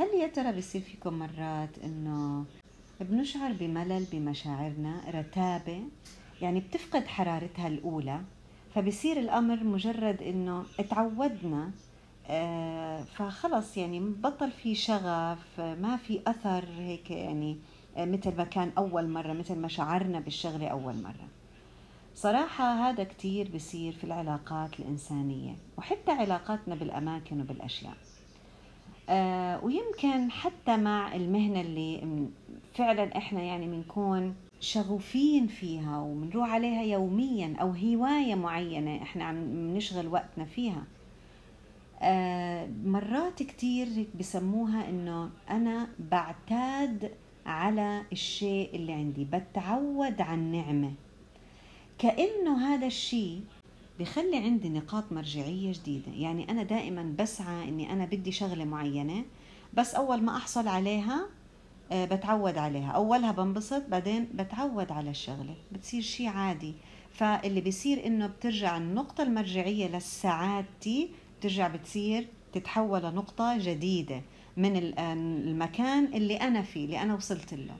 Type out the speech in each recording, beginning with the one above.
هل يا ترى بيصير فيكم مرات إنه بنشعر بملل بمشاعرنا رتابة؟ يعني بتفقد حرارتها الأولى فبصير الأمر مجرد إنه اتعودنا آه، فخلص يعني بطل في شغف ما في أثر هيك يعني آه، مثل ما كان أول مرة مثل ما شعرنا بالشغلة أول مرة. صراحة هذا كتير بصير في العلاقات الإنسانية وحتى علاقاتنا بالأماكن وبالأشياء. ويمكن حتى مع المهنة اللي فعلا إحنا يعني بنكون شغوفين فيها وبنروح عليها يوميا أو هواية معينة إحنا عم نشغل وقتنا فيها. آه مرات كتير بسموها إنه أنا بعتاد على الشيء اللي عندي بتعود عن نعمة. كأنه هذا الشيء بخلي عندي نقاط مرجعية جديدة. يعني أنا دائما بسعى أني أنا بدي شغلة معينة بس أول ما أحصل عليها آه، بتعود عليها. أولها بنبسط بعدين بتعود على الشغلة. بتصير شيء عادي. فاللي بيصير إنه بترجع النقطة المرجعية لسعادتي بترجع بتصير تتحول لنقطة جديدة من المكان اللي أنا فيه اللي أنا وصلت له.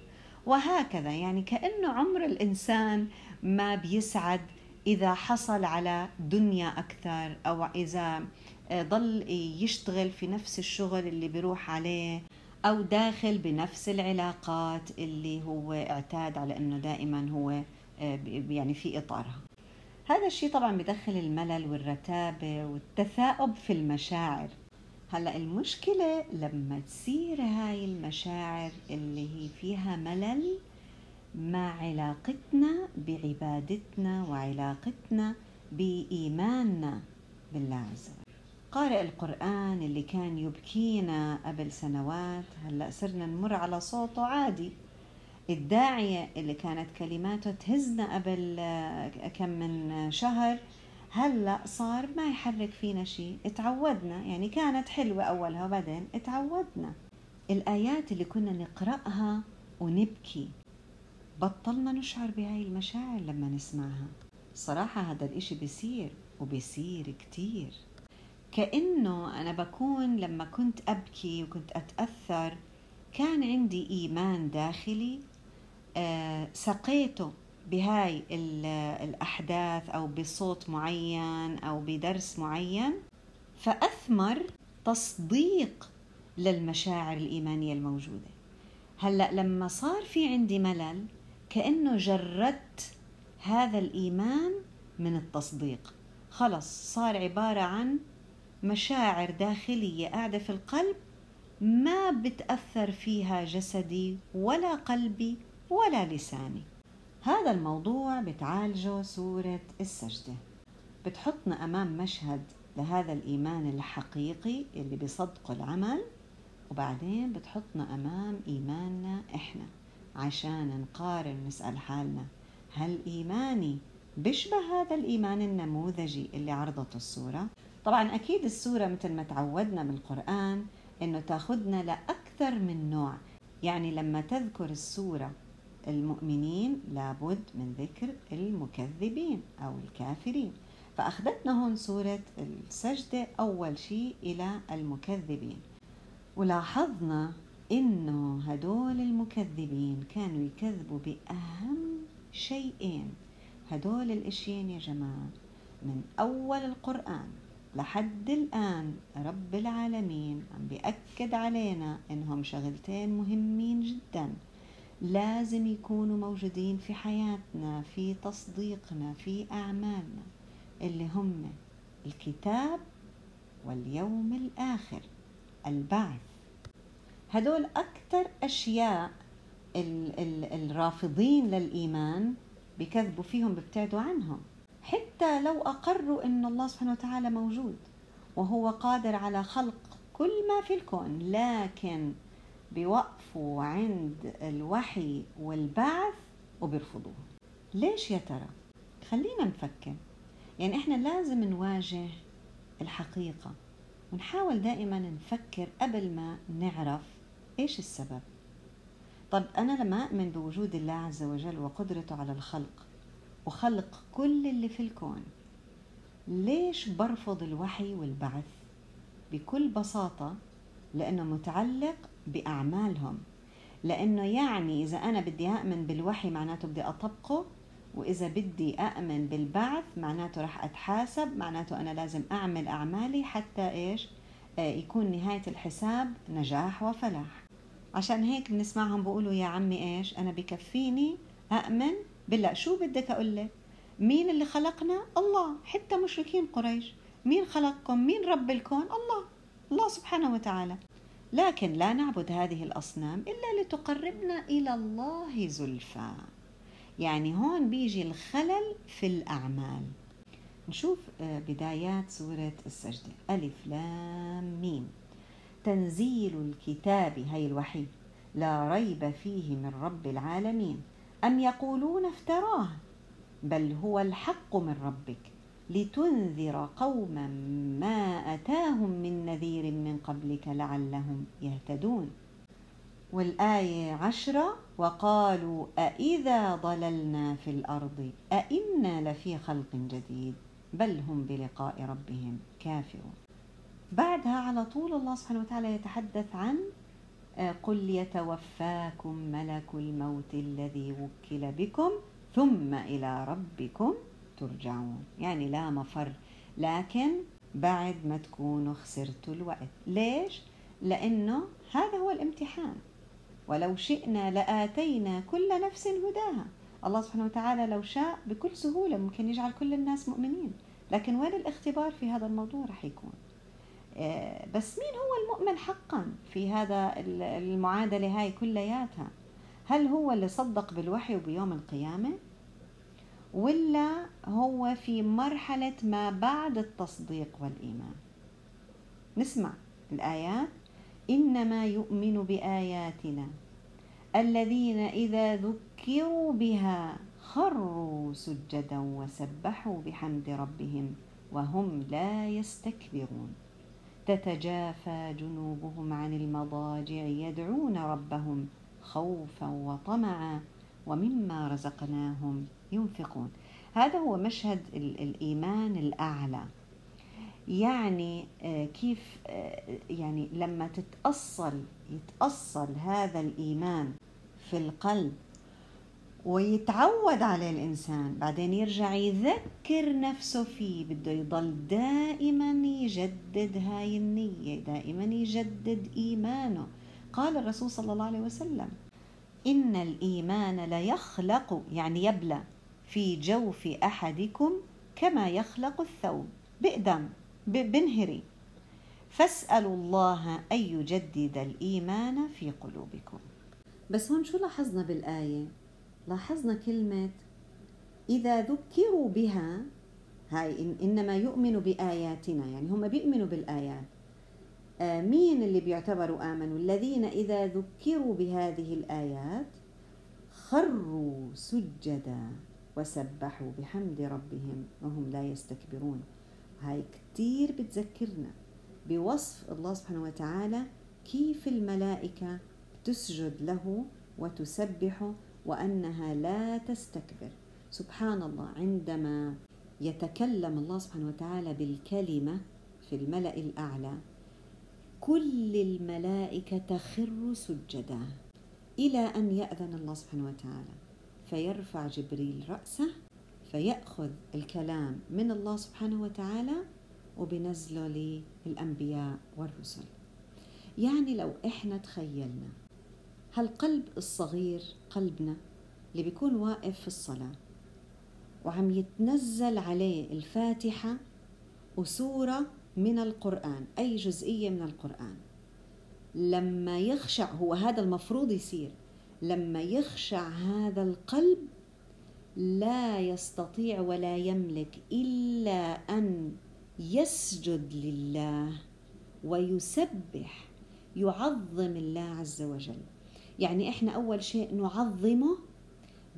وهكذا. يعني كأنه عمر الإنسان ما بيسعد إذا حصل على دنيا أكثر أو إذا آه، ضل يشتغل في نفس الشغل اللي بيروح عليه أو داخل بنفس العلاقات اللي هو اعتاد على أنه دائما هو آه، يعني في إطارها. هذا الشيء طبعا بدخل الملل والرتابة والتثاؤب في المشاعر. هلأ المشكلة لما تصير هاي المشاعر اللي هي فيها ملل مع علاقتنا بعبادتنا وعلاقتنا بإيماننا بالله عز وجل. قارئ القرآن اللي كان يبكينا قبل سنوات هلأ صرنا نمر على صوته عادي. الداعية اللي كانت كلماته تهزنا قبل كم من شهر هلأ صار ما يحرك فينا شيء اتعودنا. يعني كانت حلوة أولها وبعدين اتعودنا. الآيات اللي كنا نقرأها ونبكي بطلنا نشعر بهاي المشاعر لما نسمعها. صراحة هذا الإشي بيصير وبيصير كتير. كأنه أنا بكون لما كنت أبكي وكنت أتأثر كان عندي إيمان داخلي آه، سقيته بهاي الأحداث أو بصوت معين أو بدرس معين فأثمر تصديق للمشاعر الإيمانية الموجودة. هلأ لما صار في عندي ملل كأنه جردت هذا الإيمان من التصديق. خلص صار عبارة عن مشاعر داخلية قاعدة في القلب ما بتأثر فيها جسدي ولا قلبي ولا لساني. هذا الموضوع بتعالجه سورة السجدة. بتحطنا أمام مشهد لهذا الإيمان الحقيقي اللي بيصدقه العمل وبعدين بتحطنا أمام إيماننا إحنا. عشان نقارن نسأل حالنا هل إيماني بيشبه هذا الإيمان النموذجي اللي عرضته السورة؟ طبعا أكيد السورة مثل ما تعودنا بالقرآن إنه تأخذنا لأكثر من نوع. يعني لما تذكر السورة المؤمنين لابد من ذكر المكذبين أو الكافرين. فأخذتنا هون سورة السجدة أول شيء إلى المكذبين. ولاحظنا إنه هدول المكذبين كانوا يكذبوا بأهم شيئين. هدول الإشيين يا جماعة من أول القرآن لحد الآن رب العالمين عم بيأكد علينا إنهم شغلتين مهمين جدا. لازم يكونوا موجودين في حياتنا في تصديقنا في أعمالنا اللي هم الكتاب واليوم الآخر البعث. هدول أكثر أشياء ال ال الرافضين للإيمان بكذبوا فيهم بيبتعدوا عنهم. حتى لو أقروا أن الله سبحانه وتعالى موجود وهو قادر على خلق كل ما في الكون لكن بيوقفوا عند الوحي والبعث وبيرفضوه. ليش يا ترى؟ خلينا نفكر. يعني إحنا لازم نواجه الحقيقة ونحاول دائما نفكر قبل ما نعرف إيش السبب؟ طب أنا لما أؤمن بوجود الله عز وجل وقدرته على الخلق وخلق كل اللي في الكون. ليش برفض الوحي والبعث؟ بكل بساطة لأنه متعلق بأعمالهم. لأنه يعني إذا أنا بدي أؤمن بالوحي معناته بدي أطبقه وإذا بدي أؤمن بالبعث معناته رح أتحاسب معناته أنا لازم أعمل أعمالي حتى إيش؟ آه، يكون نهاية الحساب نجاح وفلاح. عشان هيك بنسمعهم بيقولوا يا عمي إيش؟ أنا بكفيني أؤمن بالله. شو بدك أقول لك؟ مين اللي خلقنا؟ الله. حتى مشركين قريش. مين خلقكم؟ مين رب الكون؟ الله. الله سبحانه وتعالى. لكن لا نعبد هذه الأصنام إلا لتقربنا إلى الله زلفى. يعني هون بيجي الخلل في الأعمال. نشوف آه، بدايات سورة السجدة. ألف لام ميم. تنزيل الكتاب هي الوحي. لا ريب فيه من رب العالمين. أم يقولون افتراه؟ بل هو الحق من ربك. لتنذر قوما ما أتاهم من نذير من قبلك لعلهم يهتدون. والآية عشرة وقالوا أإذا ضللنا في الأرض أإنا لفي خلق جديد. بل هم بلقاء ربهم كافرون. بعدها على طول الله سبحانه وتعالى يتحدث عن آه، قل يتوفاكم ملك الموت الذي وكل بكم ثم إلى ربكم ترجعون. يعني لا مفر لكن بعد ما تكونوا خسرتوا الوقت. ليش؟ لأنه هذا هو الامتحان. ولو شئنا لآتينا كل نفس هداها. الله سبحانه وتعالى لو شاء بكل سهولة ممكن يجعل كل الناس مؤمنين. لكن وين الاختبار في هذا الموضوع؟ رح يكون. بس مين هو المؤمن حقا في هذا المعادلة هاي كلياتها؟ هل هو اللي صدق بالوحي وبيوم القيامة؟ ولا هو في مرحلة ما بعد التصديق والإيمان؟ نسمع الآيات. إنما يؤمن بآياتنا الذين إذا ذكروا بها خروا سجدا وسبحوا بحمد ربهم وهم لا يستكبرون. تتجافى جنوبهم عن المضاجع يدعون ربهم خوفا وطمعا ومما رزقناهم ينفقون. هذا هو مشهد الإيمان الأعلى. يعني آه، كيف آه، يعني لما تتأصل يتأصل هذا الإيمان في القلب ويتعود عليه الإنسان بعدين يرجع يذكر نفسه فيه بده يضل دائما يجدد هاي النية دائما يجدد إيمانه. قال الرسول صلى الله عليه وسلم إن الإيمان ليخلق يعني يبلى في جوف أحدكم كما يخلق الثوب. بقدم بنهري. فاسألوا الله أن يجدد الإيمان في قلوبكم. بس هون شو لاحظنا بالآية؟ لاحظنا كلمة إذا ذكروا بها هاي إنما يؤمنوا بآياتنا يعني هم بيؤمنوا بالآيات. آه، مين اللي بيعتبروا آمنوا؟ الذين إذا ذكروا بهذه الآيات خروا سجدا وسبحوا بحمد ربهم وهم لا يستكبرون. هاي كتير بتذكرنا بوصف الله سبحانه وتعالى كيف الملائكة تسجد له وتسبحه وأنها لا تستكبر. سبحان الله عندما يتكلم الله سبحانه وتعالى بالكلمة في الملأ الأعلى كل الملائكة تخر سجدا إلى أن يأذن الله سبحانه وتعالى. فيرفع جبريل رأسه فيأخذ الكلام من الله سبحانه وتعالى وبنزله للأنبياء والرسل. يعني لو إحنا تخيلنا هالقلب الصغير قلبنا اللي بيكون واقف في الصلاة وعم يتنزل عليه الفاتحة وسورة من القرآن أي جزئية من القرآن. لما يخشع هو هذا المفروض يصير. لما يخشع هذا القلب لا يستطيع ولا يملك إلا أن يسجد لله ويسبح يعظم الله عز وجل. يعني إحنا أول شيء نعظمه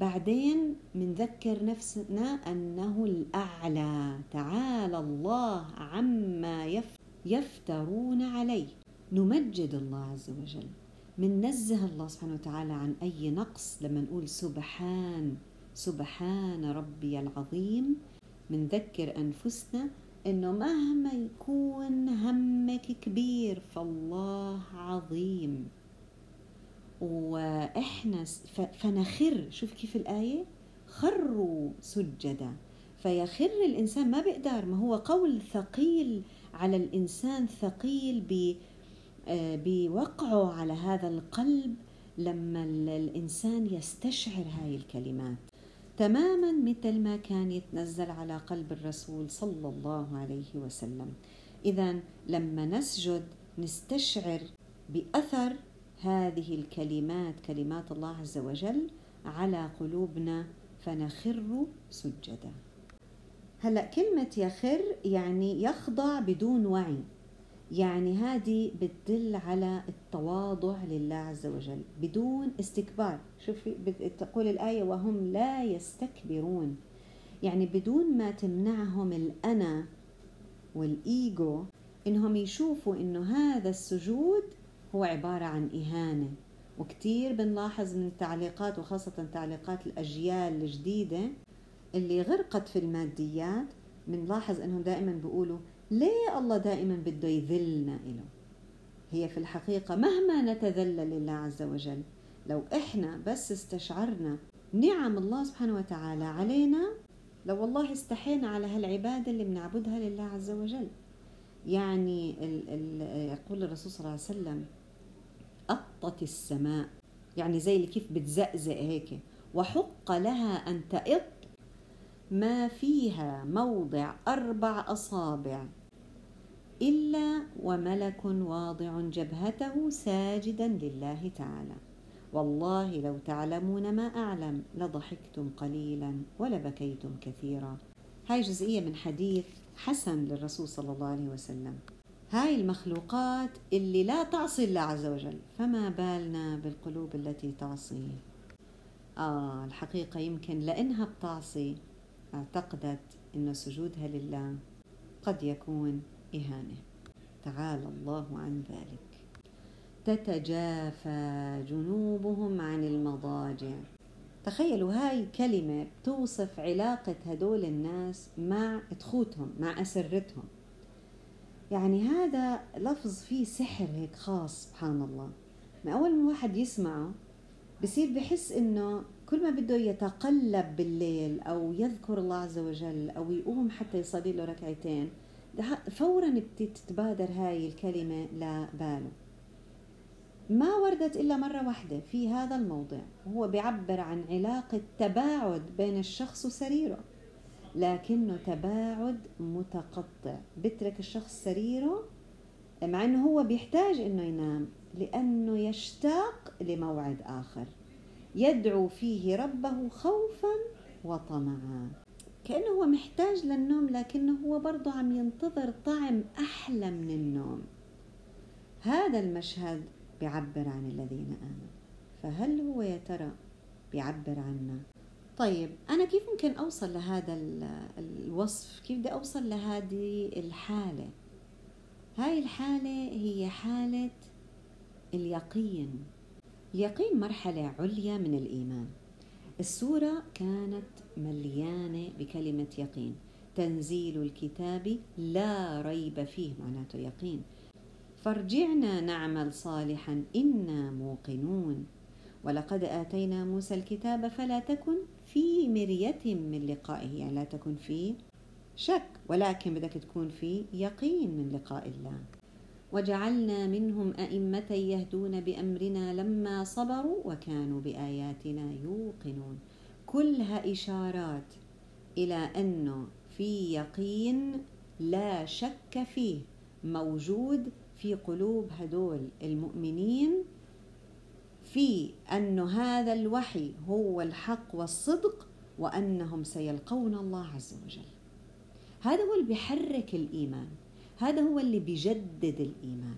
بعدين منذكر نفسنا أنه الأعلى. تعالى الله عما يفترون عليه. نمجد الله عز وجل. مننزه الله سبحانه وتعالى عن أي نقص لما نقول سبحان سبحان ربي العظيم. منذكر أنفسنا إنه مهما يكون همك كبير فالله عظيم. وإحنا فنخر شوف كيف الآية؟ خروا سجدا. فيخر الإنسان ما بيقدر ما هو قول ثقيل على الإنسان ثقيل آه، بوقعه على هذا القلب لما الإنسان يستشعر هاي الكلمات. تماما مثل ما كان يتنزل على قلب الرسول صلى الله عليه وسلم. اذا لما نسجد نستشعر بأثر هذه الكلمات كلمات الله عز وجل على قلوبنا فنخر سجدا. هلا كلمة يخر يعني يخضع بدون وعي. يعني هذه بتدل على التواضع لله عز وجل بدون استكبار. شوفي تقول الآية وهم لا يستكبرون. يعني بدون ما تمنعهم الأنا والإيجو إنهم يشوفوا إنه هذا السجود هو عبارة عن إهانة وكتير بنلاحظ من التعليقات وخاصة تعليقات الأجيال الجديدة اللي غرقت في الماديات بنلاحظ إنهم دائما بيقولوا ليه الله دائما بده يذلنا له هي في الحقيقة مهما نتذلل لله عز وجل لو إحنا بس استشعرنا نعم الله سبحانه وتعالى علينا لو والله استحينا على هالعبادة اللي بنعبدها لله عز وجل. يعني يقول الرسول صلى الله عليه وسلم أطت السماء. يعني زي اللي كيف بتزقزق هيك. وحق لها أن تئط ما فيها موضع أربع أصابع. إلا وملك واضع جبهته ساجدا لله تعالى. والله لو تعلمون ما أعلم لضحكتم قليلا ولبكيتم كثيرا. هاي جزئية من حديث حسن للرسول صلى الله عليه وسلم. هاي المخلوقات اللي لا تعصي الله عز وجل فما بالنا بالقلوب التي تعصي. آه الحقيقة يمكن لأنها بتعصي اعتقدت أن سجودها لله قد يكون إهانة. تعالى الله عن ذلك. تتجافى جنوبهم عن المضاجع. تخيلوا هاي كلمة بتوصف علاقة هدول الناس مع تخوتهم مع أسرتهم. يعني هذا لفظ فيه سحر هيك خاص سبحان الله. ما أول ما واحد يسمعه بصير بحس إنه كل ما بده يتقلب بالليل أو يذكر الله عز وجل أو يقوم حتى يصلي له ركعتين فورا بتتبادر هاي الكلمة لباله ما وردت إلا مرة واحدة في هذا الموضع وهو بيعبر عن علاقة تباعد بين الشخص وسريره. لكنه تباعد متقطع بترك الشخص سريره مع إنه هو بيحتاج إنه ينام لأنه يشتاق لموعد آخر. يدعو فيه ربه خوفا وطمعا. كأنه هو محتاج للنوم لكنه هو برضه عم ينتظر طعم أحلى من النوم. هذا المشهد بيعبر عن الذين آمنوا. فهل هو يا ترى بيعبر عنا؟ طيب أنا كيف ممكن أوصل لهذا الوصف؟ كيف بدي أوصل لهذه الحالة؟ هاي الحالة هي حالة اليقين. اليقين مرحلة عليا من الإيمان. السورة كانت مليانة بكلمة يقين. تنزيل الكتاب لا ريب فيه معناته يقين. فارجعنا نعمل صالحا إنا موقنون. ولقد آتينا موسى الكتاب فلا تكن في مرية من لقائه يعني لا تكن في شك ولكن بدك تكون في يقين من لقاء الله. وجعلنا منهم أئمة يهدون بأمرنا لما صبروا وكانوا بآياتنا يوقنون. كلها إشارات إلى أنه في يقين لا شك فيه موجود في قلوب هدول المؤمنين في أن هذا الوحي هو الحق والصدق وأنهم سيلقون الله عز وجل. هذا هو اللي بيحرك الإيمان. هذا هو اللي بيجدد الإيمان.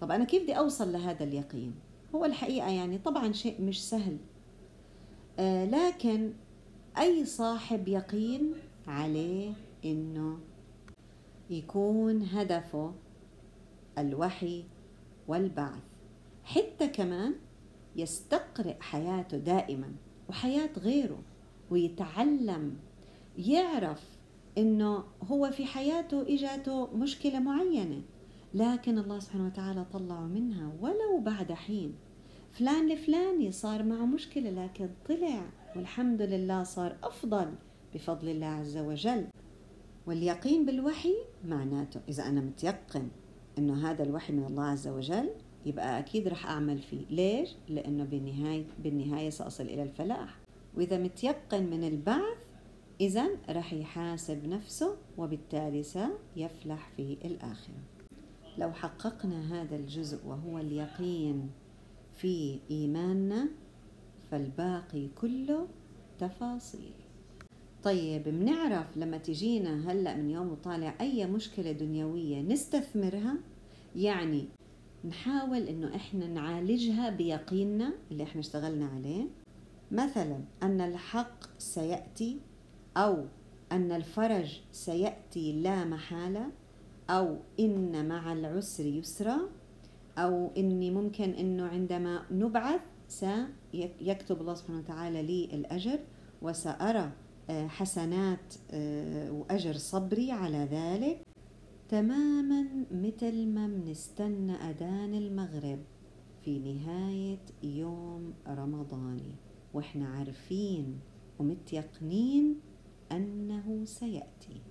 طب أنا كيف بدي أوصل لهذا اليقين؟ هو الحقيقة يعني طبعا شيء مش سهل. آه لكن أي صاحب يقين عليه إنه يكون هدفه الوحي والبعث. حتى كمان يستقرئ حياته دائما وحياة غيره ويتعلم يعرف إنه هو في حياته إجاته مشكلة معينة. لكن الله سبحانه وتعالى طلعه منها ولو بعد حين. فلان الفلاني صار معه مشكلة لكن طلع والحمد لله صار أفضل بفضل الله عز وجل. واليقين بالوحي معناته إذا أنا متيقن إنه هذا الوحي من الله عز وجل يبقى أكيد رح أعمل فيه. ليش؟ لأنه بالنهايه بالنهاية سأصل إلى الفلاح. وإذا متيقن من البعث إذا رح يحاسب نفسه وبالتالي سيفلح في الآخرة. لو حققنا هذا الجزء وهو اليقين في إيماننا فالباقي كله تفاصيل. طيب بنعرف لما تجينا هلأ من يوم وطالع أي مشكلة دنيوية نستثمرها؟ يعني نحاول إنه إحنا نعالجها بيقيننا اللي إحنا اشتغلنا عليه. مثلا أن الحق سيأتي أو أن الفرج سيأتي لا محالة أو إن مع العسر يسرا أو إني ممكن إنه عندما نبعث سيكتب الله سبحانه وتعالى لي الأجر وسأرى آه، حسنات آه، وأجر صبري على ذلك. تماما مثل ما بنستنى أذان المغرب في نهاية يوم رمضاني وإحنا عارفين ومتيقنين أنه سيأتي.